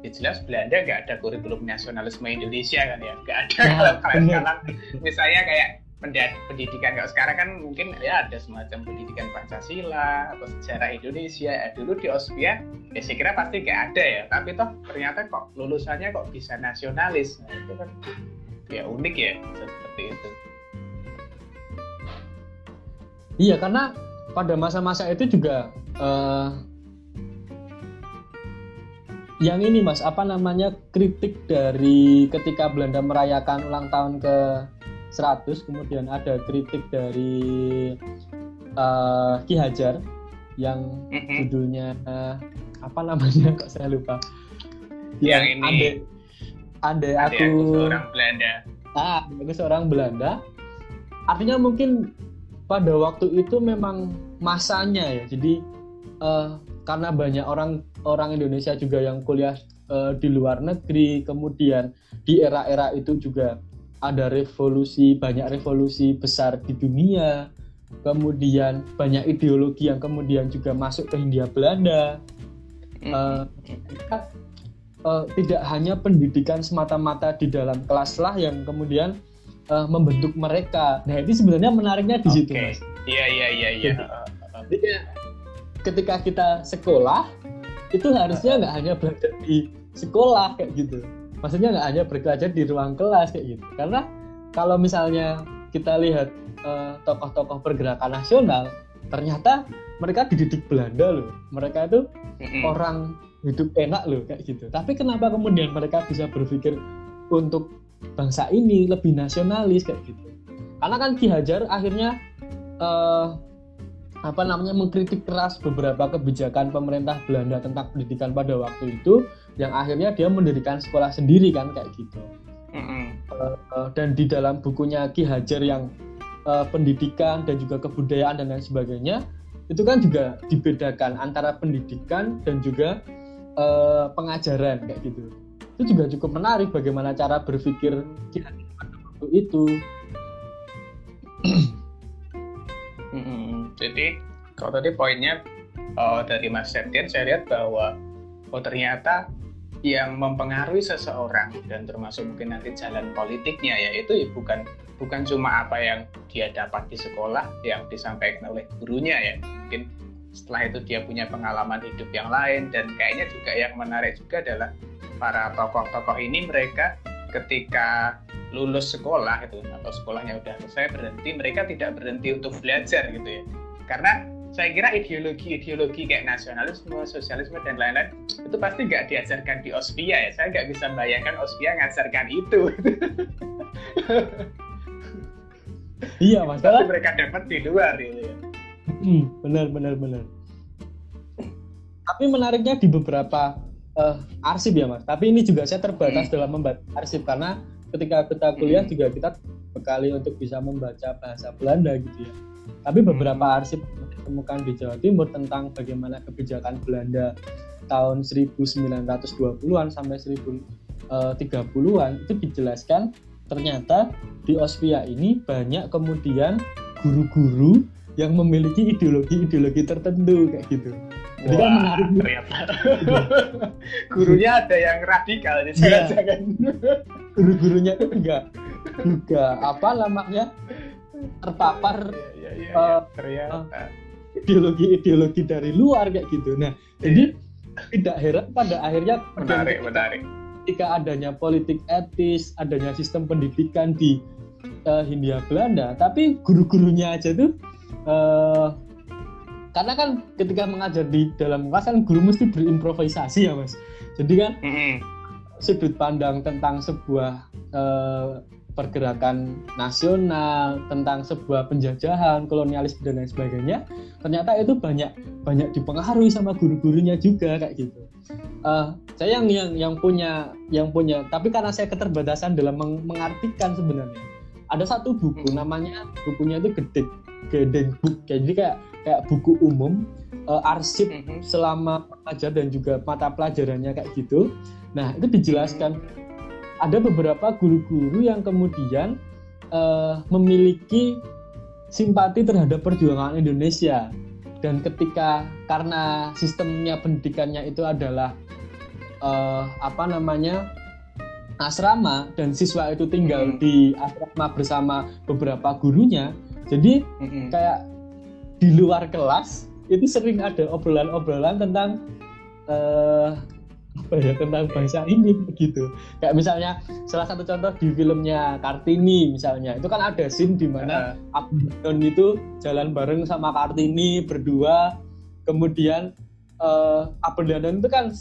ya jelas Belanda nggak ada kurikulum nasionalisme Indonesia kan ya. Nggak ada nah, kalau kalian sekarang misalnya kayak pendidikan kalau sekarang kan mungkin ya ada semacam pendidikan Pancasila atau sejarah Indonesia. Ya, dulu di Austria ya saya kira pasti nggak ada ya. Tapi toh ternyata kok lulusannya kok bisa nasionalis. Nah, itu kan ya unik ya seperti itu. Iya karena pada masa-masa itu juga uh, yang ini mas apa namanya kritik dari ketika Belanda merayakan ulang tahun ke 100 kemudian ada kritik dari uh, Ki Hajar yang mm-hmm. judulnya uh, apa namanya kok saya lupa. Yang, yang ini. ande, ande aku, aku seorang Belanda. Ah aku seorang Belanda. Artinya mungkin pada waktu itu memang masanya ya. Jadi uh, karena banyak orang orang Indonesia juga yang kuliah uh, di luar negeri kemudian di era-era itu juga ada revolusi banyak revolusi besar di dunia kemudian banyak ideologi yang kemudian juga masuk ke Hindia Belanda uh, uh, tidak hanya pendidikan semata-mata di dalam kelas lah yang kemudian uh, membentuk mereka. Nah ini sebenarnya menariknya di situ, mas. Iya iya iya iya. Jadi ketika kita sekolah itu harusnya nggak hanya belajar di sekolah kayak gitu. Maksudnya nggak hanya belajar di ruang kelas kayak gitu. Karena kalau misalnya kita lihat tokoh tokoh-tokoh pergerakan nasional, ternyata mereka dididik Belanda loh. Mereka itu mm -hmm. orang hidup enak loh kayak gitu. Tapi kenapa kemudian mereka bisa berpikir untuk bangsa ini lebih nasionalis kayak gitu? Karena kan Ki Hajar akhirnya uh, apa namanya mengkritik keras beberapa kebijakan pemerintah Belanda tentang pendidikan pada waktu itu yang akhirnya dia mendirikan sekolah sendiri kan kayak gitu. Mm -hmm. uh, uh, dan di dalam bukunya Ki Hajar yang uh, pendidikan dan juga kebudayaan dan lain sebagainya itu kan juga dibedakan antara pendidikan dan juga uh, pengajaran kayak gitu itu juga cukup menarik bagaimana cara berpikir kita waktu itu jadi kalau tadi poinnya oh, dari Mas Septian saya lihat bahwa oh ternyata yang mempengaruhi seseorang dan termasuk mungkin nanti jalan politiknya ya itu ya bukan bukan cuma apa yang dia dapat di sekolah yang disampaikan oleh gurunya ya. Mungkin setelah itu dia punya pengalaman hidup yang lain dan kayaknya juga yang menarik juga adalah para tokoh-tokoh ini mereka ketika lulus sekolah itu atau sekolahnya udah selesai berhenti mereka tidak berhenti untuk belajar gitu ya karena saya kira ideologi-ideologi kayak nasionalisme, sosialisme dan lain-lain itu pasti nggak diajarkan di Ospia ya. Saya nggak bisa bayangkan Ospia ngajarkan itu. iya mas. Pasti mereka dapat di luar gitu ya. Hmm, benar benar benar. Tapi menariknya di beberapa uh, arsip ya mas. Tapi ini juga saya terbatas hmm. dalam membaca arsip karena ketika kita kuliah hmm. juga kita bekali untuk bisa membaca bahasa Belanda gitu ya. Tapi beberapa arsip ditemukan di Jawa Timur tentang bagaimana kebijakan Belanda tahun 1920-an sampai 1030-an itu dijelaskan ternyata di Ospia ini banyak kemudian guru-guru yang memiliki ideologi-ideologi tertentu kayak gitu. Jadi kan menarik ternyata. Gurunya ada yang radikal jangan-jangan. Guru-gurunya itu enggak juga apa namanya terpapar ya, ya, ya, uh, ternyata ideologi-ideologi dari luar kayak gitu. Nah, ya. jadi tidak heran pada akhirnya menarik, menarik. Ketika adanya politik etis, adanya sistem pendidikan di uh, Hindia Belanda, tapi guru-gurunya aja tuh uh, karena kan ketika mengajar di dalam kelas kan guru mesti berimprovisasi ya mas jadi kan mm -hmm. sudut pandang tentang sebuah uh, pergerakan nasional tentang sebuah penjajahan kolonialis dan lain sebagainya ternyata itu banyak banyak dipengaruhi sama guru-gurunya juga kayak gitu. Uh, saya yang yang yang punya yang punya tapi karena saya keterbatasan dalam meng mengartikan sebenarnya ada satu buku namanya bukunya itu gede gede book jadi kayak kayak buku umum uh, arsip mm-hmm. selama pelajar dan juga mata pelajarannya kayak gitu. Nah itu dijelaskan ada beberapa guru-guru yang kemudian uh, memiliki simpati terhadap perjuangan Indonesia dan ketika karena sistemnya pendidikannya itu adalah uh, apa namanya asrama dan siswa itu tinggal hmm. di asrama bersama beberapa gurunya jadi hmm. kayak di luar kelas itu sering ada obrolan-obrolan tentang uh, ya tentang bangsa ini begitu kayak misalnya salah satu contoh di filmnya Kartini misalnya. Itu kan ada scene di mana uh. Abdon itu jalan bareng sama Kartini berdua. Kemudian uh, Abdon itu kan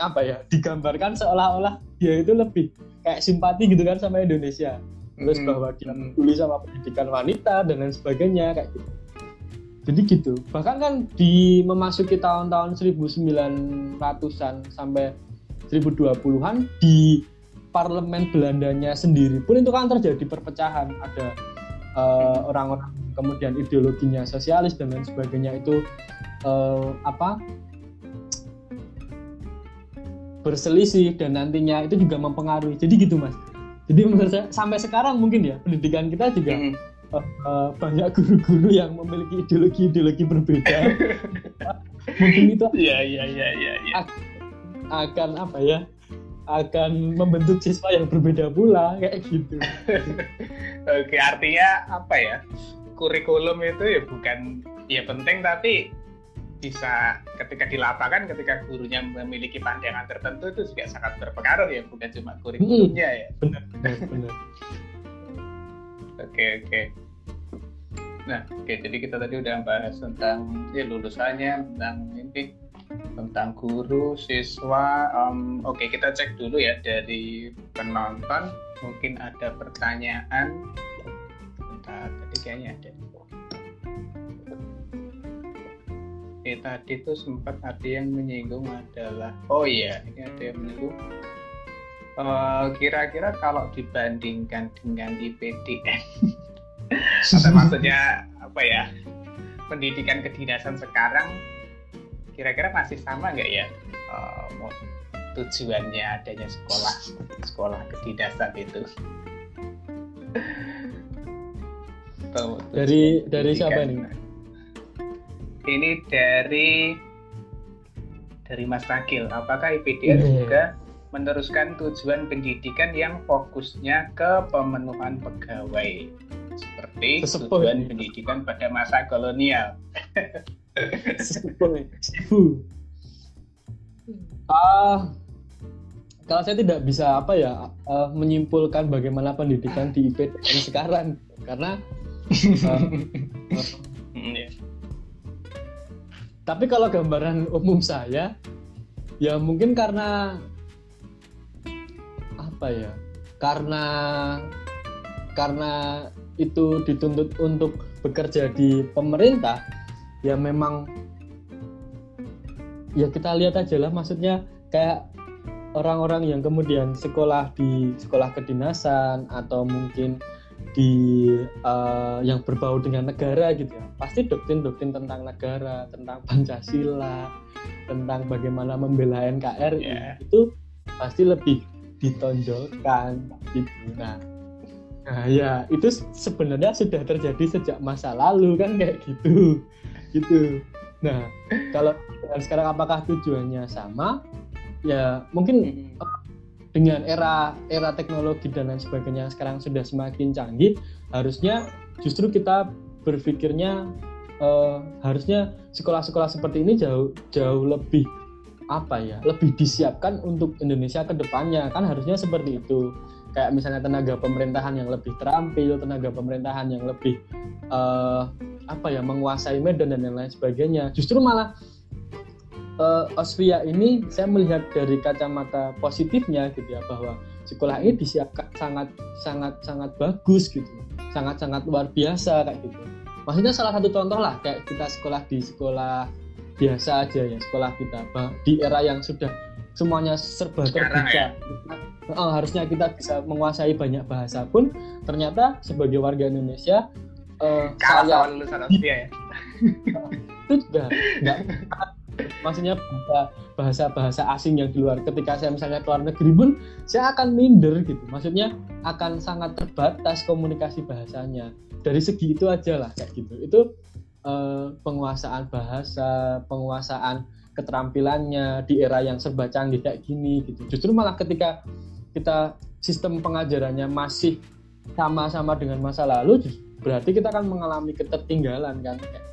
apa ya digambarkan seolah-olah dia itu lebih kayak simpati gitu kan sama Indonesia. Terus mm -hmm. bahwa dia peduli sama pendidikan wanita dan lain sebagainya kayak gitu jadi gitu bahkan kan di memasuki tahun-tahun 1900-an sampai 1020-an di parlemen Belandanya sendiri pun itu kan terjadi perpecahan ada uh, orang-orang kemudian ideologinya sosialis dan lain sebagainya itu uh, apa berselisih dan nantinya itu juga mempengaruhi. Jadi gitu mas. Jadi menurut saya sampai sekarang mungkin ya pendidikan kita juga mm. Uh, uh, banyak guru-guru yang memiliki ideologi-ideologi berbeda. mungkin itu ya, ya, ya, ya, ya. akan apa ya? akan membentuk siswa yang berbeda pula kayak gitu. Oke, artinya apa ya? Kurikulum itu ya bukan ya penting tapi bisa ketika di lapangan ketika gurunya memiliki pandangan tertentu itu juga sangat berpengaruh ya bukan cuma kurikulumnya ya benar benar oke oke nah oke jadi kita tadi udah bahas tentang ya lulusannya tentang ini tentang guru siswa um, oke kita cek dulu ya dari penonton. Mungkin ada pertanyaan. Bentar tadi kayaknya ada. Eh, tadi tuh sempat ada yang menyinggung adalah oh iya ini ada yang menyinggung. Kira eh, kira-kira kalau dibandingkan dengan IPDN atau maksudnya apa ya pendidikan kedinasan sekarang kira-kira masih sama nggak ya? Uh, tujuannya adanya sekolah sekolah kedinasan itu? Dari dari siapa nih ini? Dari dari Mas Ragil. Apakah IPDN hmm. juga meneruskan tujuan pendidikan yang fokusnya ke pemenuhan pegawai seperti Sesepuh. tujuan pendidikan pada masa kolonial? Ah, kalau saya tidak bisa apa ya uh, menyimpulkan bagaimana pendidikan di IPDN sekarang karena uh, uh, tapi kalau gambaran umum saya ya mungkin karena apa ya karena karena itu dituntut untuk bekerja di pemerintah ya memang ya kita lihat aja lah maksudnya kayak orang-orang yang kemudian sekolah di sekolah kedinasan atau mungkin di uh, yang berbau dengan negara gitu ya pasti doktrin-doktrin tentang negara tentang pancasila tentang bagaimana membela NKRI yeah. itu pasti lebih ditonjolkan gitu nah nah ya itu sebenarnya sudah terjadi sejak masa lalu kan kayak gitu. Gitu. Nah kalau sekarang apakah tujuannya sama? Ya mungkin dengan era era teknologi dan lain sebagainya sekarang sudah semakin canggih harusnya justru kita berpikirnya uh, harusnya sekolah-sekolah seperti ini jauh jauh lebih apa ya lebih disiapkan untuk Indonesia ke depannya. Kan harusnya seperti itu kayak misalnya tenaga pemerintahan yang lebih terampil tenaga pemerintahan yang lebih uh, apa ya menguasai medan dan lain sebagainya. Justru malah uh, Osvia ini saya melihat dari kacamata positifnya gitu ya bahwa sekolah ini disiapkan sangat sangat sangat bagus gitu. Sangat sangat luar biasa kayak gitu. Maksudnya salah satu contoh lah kayak kita sekolah di sekolah biasa aja ya sekolah kita di era yang sudah semuanya serba terbuka. ya? oh, harusnya kita bisa menguasai banyak bahasa pun. Ternyata sebagai warga Indonesia uh, saya lulusan Austria ya? Itu juga nggak maksudnya bahasa bahasa asing yang di luar. Ketika saya misalnya ke luar negeri pun saya akan minder gitu. Maksudnya akan sangat terbatas komunikasi bahasanya. Dari segi itu aja lah kayak gitu. Itu eh, penguasaan bahasa penguasaan keterampilannya di era yang serba canggih kayak gini gitu justru malah ketika kita sistem pengajarannya masih sama-sama dengan masa lalu berarti kita akan mengalami ketertinggalan kan kayak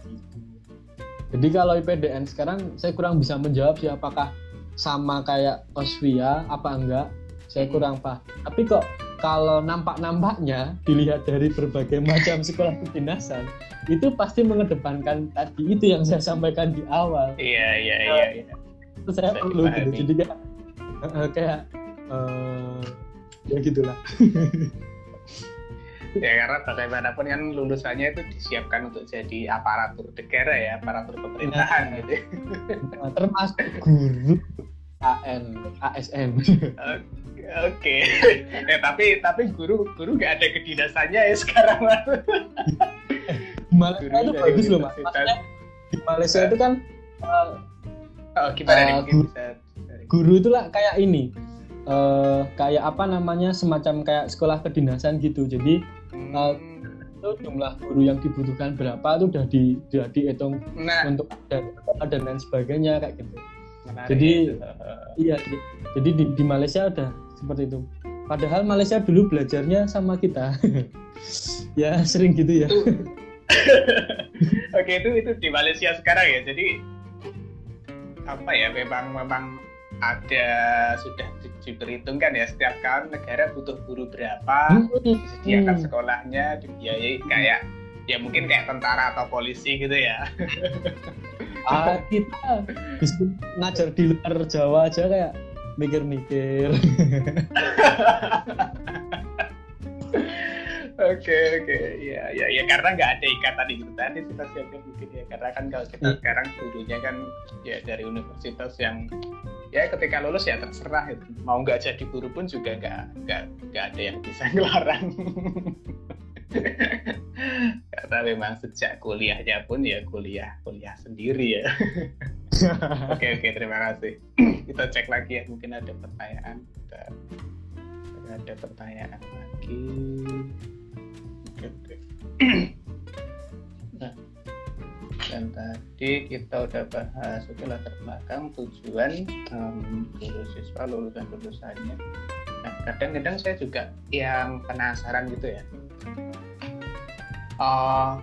jadi kalau IPDN sekarang saya kurang bisa menjawab sih apakah sama kayak Osvia apa enggak. Saya hmm. kurang paham. Tapi kok kalau nampak-nampaknya dilihat dari berbagai macam sekolah kedinasan itu pasti mengedepankan tadi itu yang saya sampaikan di awal. Iya iya iya. iya. Terus saya perlu gitu. Jadi kayak kayak uh, ya gitulah. ya karena bagaimanapun kan lulusannya itu disiapkan untuk jadi aparatur negara ya aparatur pemerintahan ya. gitu nah, termasuk guru AN ASN oke okay. ya tapi tapi guru guru nggak ada kedinasannya ya sekarang di Malaysia itu bagus loh mas. di Malaysia itu kan uh, oh, gimana uh, nih, guru, bisa guru itu lah kayak ini uh, kayak apa namanya semacam kayak sekolah kedinasan gitu. Jadi uh, itu jumlah guru yang dibutuhkan berapa itu udah di udah dihitung nah. untuk dan dan lain sebagainya kayak gitu. Menarik jadi iya jadi di, di Malaysia ada seperti itu. Padahal Malaysia dulu belajarnya sama kita. ya sering gitu ya. Oke itu itu di Malaysia sekarang ya. Jadi apa ya memang memang ada sudah diperhitungkan ya setiap tahun negara butuh guru berapa hmm. disediakan hmm. sekolahnya dibiayai kayak ya mungkin kayak tentara atau polisi gitu ya ah. kita ngajar di luar Jawa aja kayak mikir-mikir. Oke oke. Ya ya ya karena nggak ada ikatan itu tadi kita siapkan mungkin ya. Karena kan kalau kita hmm. sekarang gurunya kan ya dari universitas yang ya ketika lulus ya terserah itu. Mau nggak jadi guru pun juga nggak nggak nggak ada yang bisa ngelarang karena memang sejak kuliahnya pun ya kuliah kuliah sendiri ya. Oke oke terima kasih. Kita cek lagi ya mungkin ada pertanyaan. Kita ada pertanyaan lagi. Nah, dan tadi kita udah bahas oke latar belakang tujuan um, lulus siswa lulusan lulusannya nah kadang-kadang saya juga yang penasaran gitu ya uh,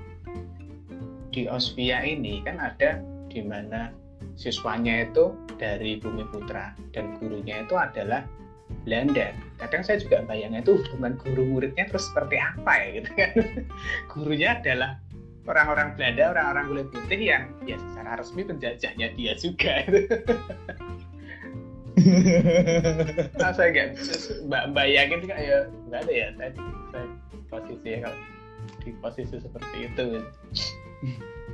di Osvia ini kan ada di mana siswanya itu dari Bumi Putra dan gurunya itu adalah Belanda. Kadang saya juga bayangnya itu hubungan guru muridnya terus seperti apa ya gitu kan. Gurunya adalah orang-orang Belanda, orang-orang kulit putih yang ya secara resmi penjajahnya dia juga itu. nah, saya nggak bayangin juga ya nggak ada ya saya, saya posisi ya kalau di posisi seperti itu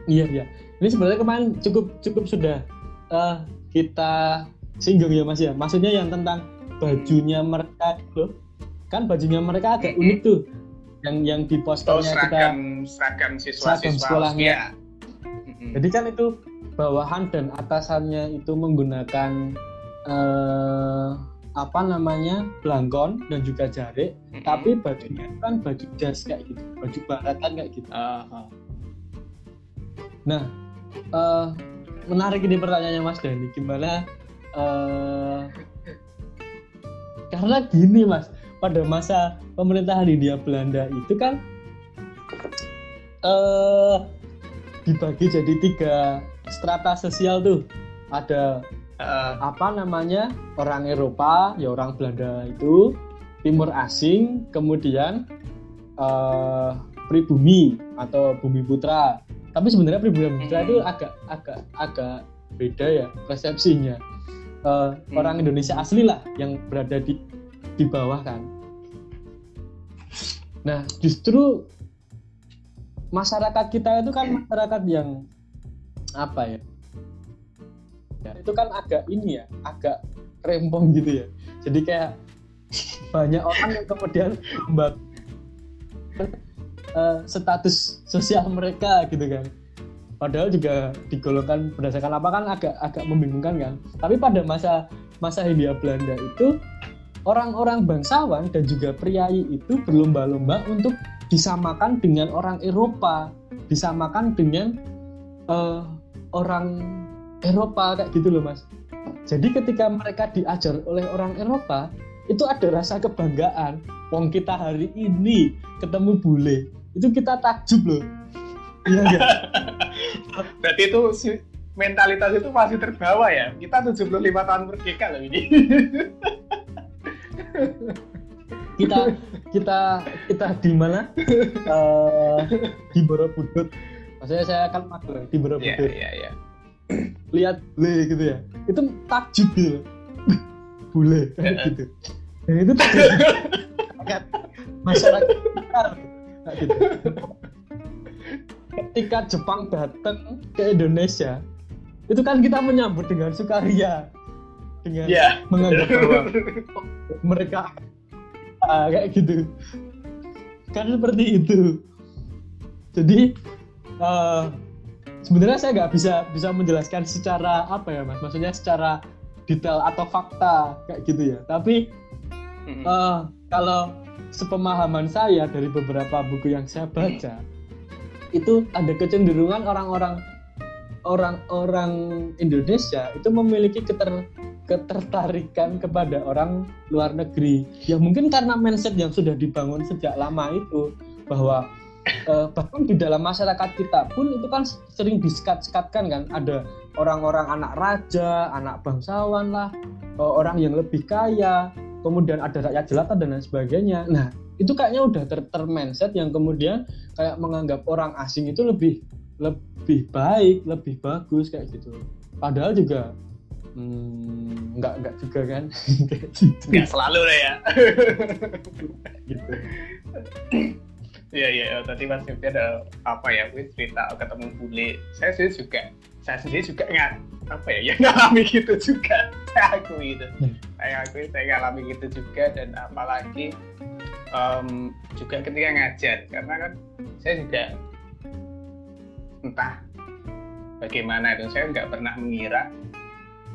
iya iya. Ini sebenarnya kemarin cukup cukup sudah uh, kita singgung ya mas ya. Maksudnya yang tentang bajunya mereka itu kan bajunya mereka agak unik tuh. Yang yang di Oh, posternya kita. seragam seragam siswa seragam siswa sekolahnya. ya. Jadi kan itu bawahan dan atasannya itu menggunakan eh, apa namanya belangkon dan juga jarik, Mm-mm. tapi bajunya kan baju jas kayak gitu, baju baratan kayak gitu. Ah. Nah, eh, menarik ini pertanyaannya Mas Dani, gimana? eh, karena gini Mas, pada masa pemerintahan Hindia Belanda itu kan eh dibagi jadi tiga strata sosial tuh. Ada Eh, apa namanya orang Eropa, ya orang Belanda itu, Timur Asing, kemudian eh pribumi atau bumi putra. Tapi sebenarnya pribumi putra Hmm. itu agak agak agak beda ya persepsinya. Eh, Orang Indonesia asli lah yang berada di di bawah kan. Nah justru masyarakat kita itu kan masyarakat yang apa ya? Ya, itu kan agak ini ya, agak rempong gitu ya. Jadi kayak banyak orang yang kemudian mbak status sosial mereka gitu kan. Padahal juga digolongkan berdasarkan apa kan agak agak membingungkan kan. Tapi pada masa masa Hindia Belanda itu orang-orang bangsawan dan juga priai itu berlomba-lomba untuk disamakan dengan orang Eropa, disamakan dengan eh, orang Eropa kayak gitu loh mas. Jadi ketika mereka diajar oleh orang Eropa itu ada rasa kebanggaan. Wong kita hari ini ketemu bule itu kita takjub loh. Iya enggak? Berarti itu si- mentalitas itu masih terbawa ya. Kita 75 tahun merdeka loh ini. kita kita kita di mana? Eh, di Borobudur. Maksudnya saya kan mager di Iya, Borobudur. iya, iya. lihat bule gitu ya. Itu takjub gitu bule gitu. Dan itu terjadi Masyarakat- gitu. ketika Jepang datang ke Indonesia itu kan kita menyambut dengan sukaria. Dengan Iya. menganggap bahwa mereka ah, kayak gitu. Kan seperti itu. Jadi eh, sebenarnya saya nggak bisa bisa menjelaskan secara apa ya mas? Maksudnya secara detail atau fakta kayak gitu ya. Tapi Mm-mm. eh, kalau sepemahaman saya dari beberapa buku yang saya baca itu ada kecenderungan orang-orang orang-orang Indonesia itu memiliki keter, ketertarikan kepada orang luar negeri. Ya mungkin karena mindset yang sudah dibangun sejak lama itu bahwa eh, bahkan di dalam masyarakat kita pun itu kan sering disekat-sekatkan kan. Ada orang-orang anak raja anak bangsawan lah eh, orang yang lebih kaya kemudian ada rakyat jelata dan lain sebagainya. Nah itu kayaknya udah ter, yang kemudian kayak menganggap orang asing itu lebih lebih baik lebih bagus kayak gitu. Padahal juga hmm, nggak nggak juga kan? Kayak gitu, Nggak selalu lah ya. gitu. Iya iya iya. tadi Mas Yufti ada apa ya? Gue cerita ketemu bule. Saya sendiri juga, saya sendiri juga nggak apa ya, ya ngalami gitu juga. Saya akui itu. Hmm. Saya akui saya ngalami gitu juga dan apalagi em, juga ketika ngajar karena kan saya juga entah bagaimana itu saya nggak pernah mengira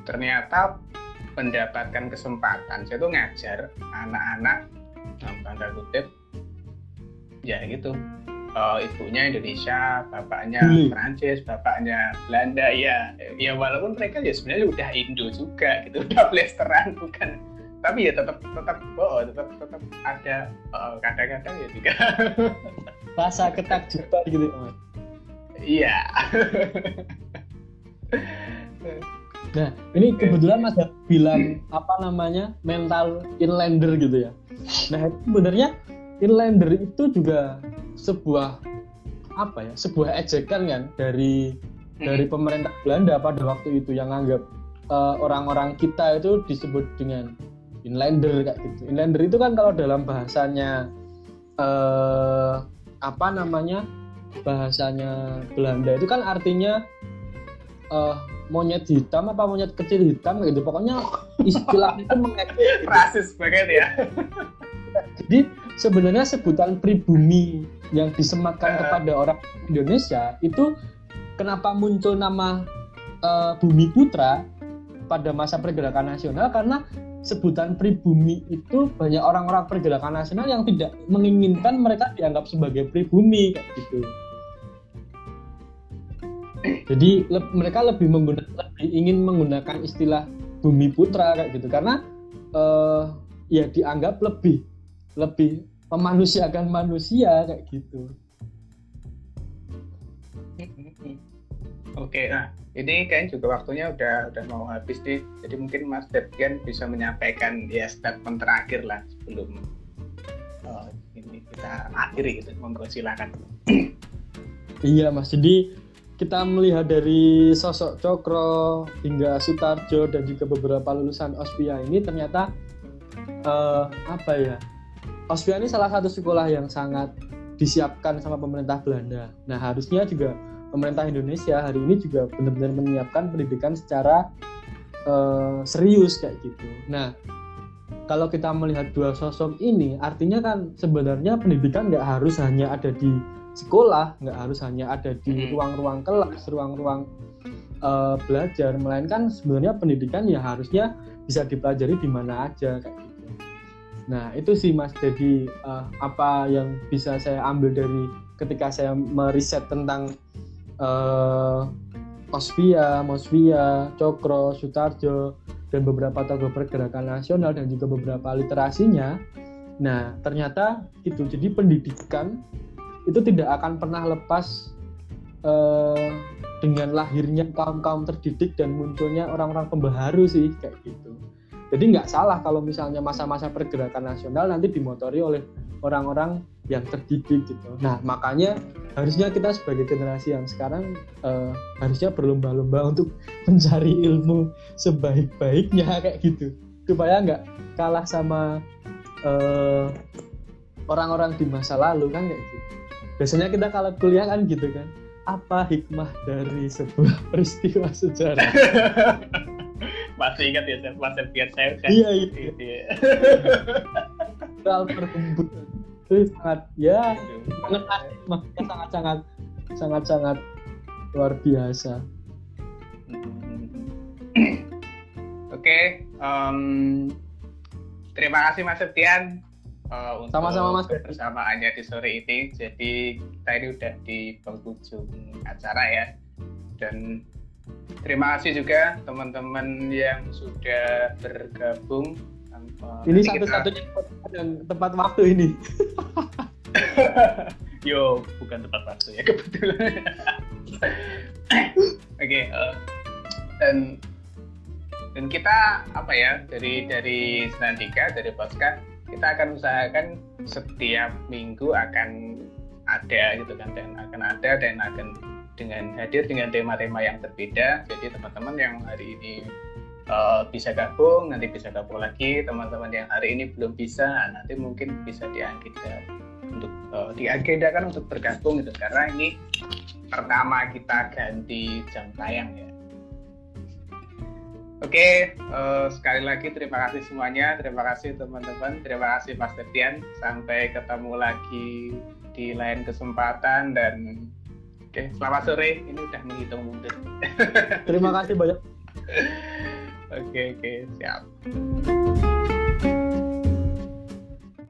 ternyata mendapatkan kesempatan saya tuh ngajar anak-anak dalam tanda kutip ya gitu. Eh, ibunya Indonesia bapaknya Bule. Prancis bapaknya Belanda ya ya walaupun mereka ya sebenarnya udah Indo juga gitu. Udah blasteran bukan. Tapi ya tetap tetap oh tetap tetap ada eh, kadang-kadang ya juga. Rasa ketakjuban gitu iya. Nah, ini kebetulan Mas bilang apa namanya mental inlander gitu ya. Nah, itu sebenarnya inlander itu juga sebuah apa ya, sebuah ejekan kan dari dari pemerintah Belanda pada waktu itu yang anggap eh, orang-orang kita itu disebut dengan inlander kayak gitu. Inlander itu kan kalau dalam bahasanya eh apa namanya? bahasanya Belanda itu kan artinya eh monyet hitam apa monyet kecil hitam gitu pokoknya istilah itu mengekor rasis banget ya jadi sebenarnya sebutan pribumi yang disematkan Uh. kepada orang Indonesia itu kenapa muncul nama eh, Bumi Putra pada masa pergerakan nasional karena sebutan pribumi itu banyak orang-orang pergerakan nasional yang tidak menginginkan mereka dianggap sebagai pribumi kayak gitu. Jadi le- mereka lebih menggunakan lebih ingin menggunakan istilah bumi putra kayak gitu karena eh, ya dianggap lebih lebih memanusiakan manusia kayak gitu. Oke, nah ini kan juga waktunya udah udah mau habis nih. Jadi mungkin Mas Depkian bisa menyampaikan ya statement terakhir lah sebelum eh, ini kita akhiri gitu. Monggo silakan. Iya mas, jadi kita melihat dari sosok Cokro hingga Sutarjo dan juga beberapa lulusan Ospia ini ternyata eh, apa ya? Ospia ini salah satu sekolah yang sangat disiapkan sama pemerintah Belanda. Nah harusnya juga pemerintah Indonesia hari ini juga benar-benar menyiapkan pendidikan secara eh, serius kayak gitu. Nah kalau kita melihat dua sosok ini, artinya kan sebenarnya pendidikan nggak harus hanya ada di sekolah, nggak harus hanya ada di ruang-ruang kelas, ruang-ruang eh, belajar, melainkan sebenarnya pendidikan ya harusnya bisa dipelajari di mana aja kayak. Nah itu sih mas, jadi eh, apa yang bisa saya ambil dari ketika saya meriset tentang eh Ospia, Mosvia, Cokro, Sutarjo, dan beberapa tokoh pergerakan nasional dan juga beberapa literasinya. Nah, ternyata itu jadi pendidikan itu tidak akan pernah lepas eh, dengan lahirnya kaum-kaum terdidik dan munculnya orang-orang pembaharu sih kayak gitu. Jadi nggak salah kalau misalnya masa-masa pergerakan nasional nanti dimotori oleh orang-orang yang terdidik gitu. Nah, makanya harusnya kita sebagai generasi yang sekarang eh, harusnya berlomba-lomba untuk mencari ilmu sebaik-baiknya kayak gitu. Supaya nggak kalah sama eh, orang-orang di masa lalu kan kayak gitu. Biasanya kita kalau kuliah kan gitu kan apa hikmah dari sebuah peristiwa sejarah Masih ingat ya Mas Depkian saya kan? iya iya Iya. hal berkembut itu sangat ya sangat makanya sangat sangat sangat sangat luar biasa Oke, em, terima kasih Mas Septian eh, untuk Sama-sama, Mas. kebersamaannya di sore ini. Jadi kita ini udah di penghujung acara ya. Dan terima kasih juga teman-teman yang sudah bergabung. Ini kita- satu-satunya yang tepat waktu ini Yo, bukan tepat waktu ya kebetulan. Oke, eh, dan dan kita apa ya dari dari Senandika dari Posca kita akan usahakan setiap minggu akan ada gitu kan dan akan ada dan akan dengan hadir dengan tema-tema yang berbeda. Jadi teman-teman yang hari ini eh, bisa gabung nanti bisa gabung lagi. Teman-teman yang hari ini belum bisa nanti mungkin bisa diagendakan untuk eh, diagendakan untuk bergabung gitu karena ini pertama kita ganti jam tayang ya. Oke, eh, sekali lagi terima kasih semuanya, terima kasih teman-teman, terima kasih Mas Tetian. Sampai ketemu lagi di lain kesempatan dan oke selamat sore. Ini udah menghitung mundur. terima kasih banyak Oke oke siap.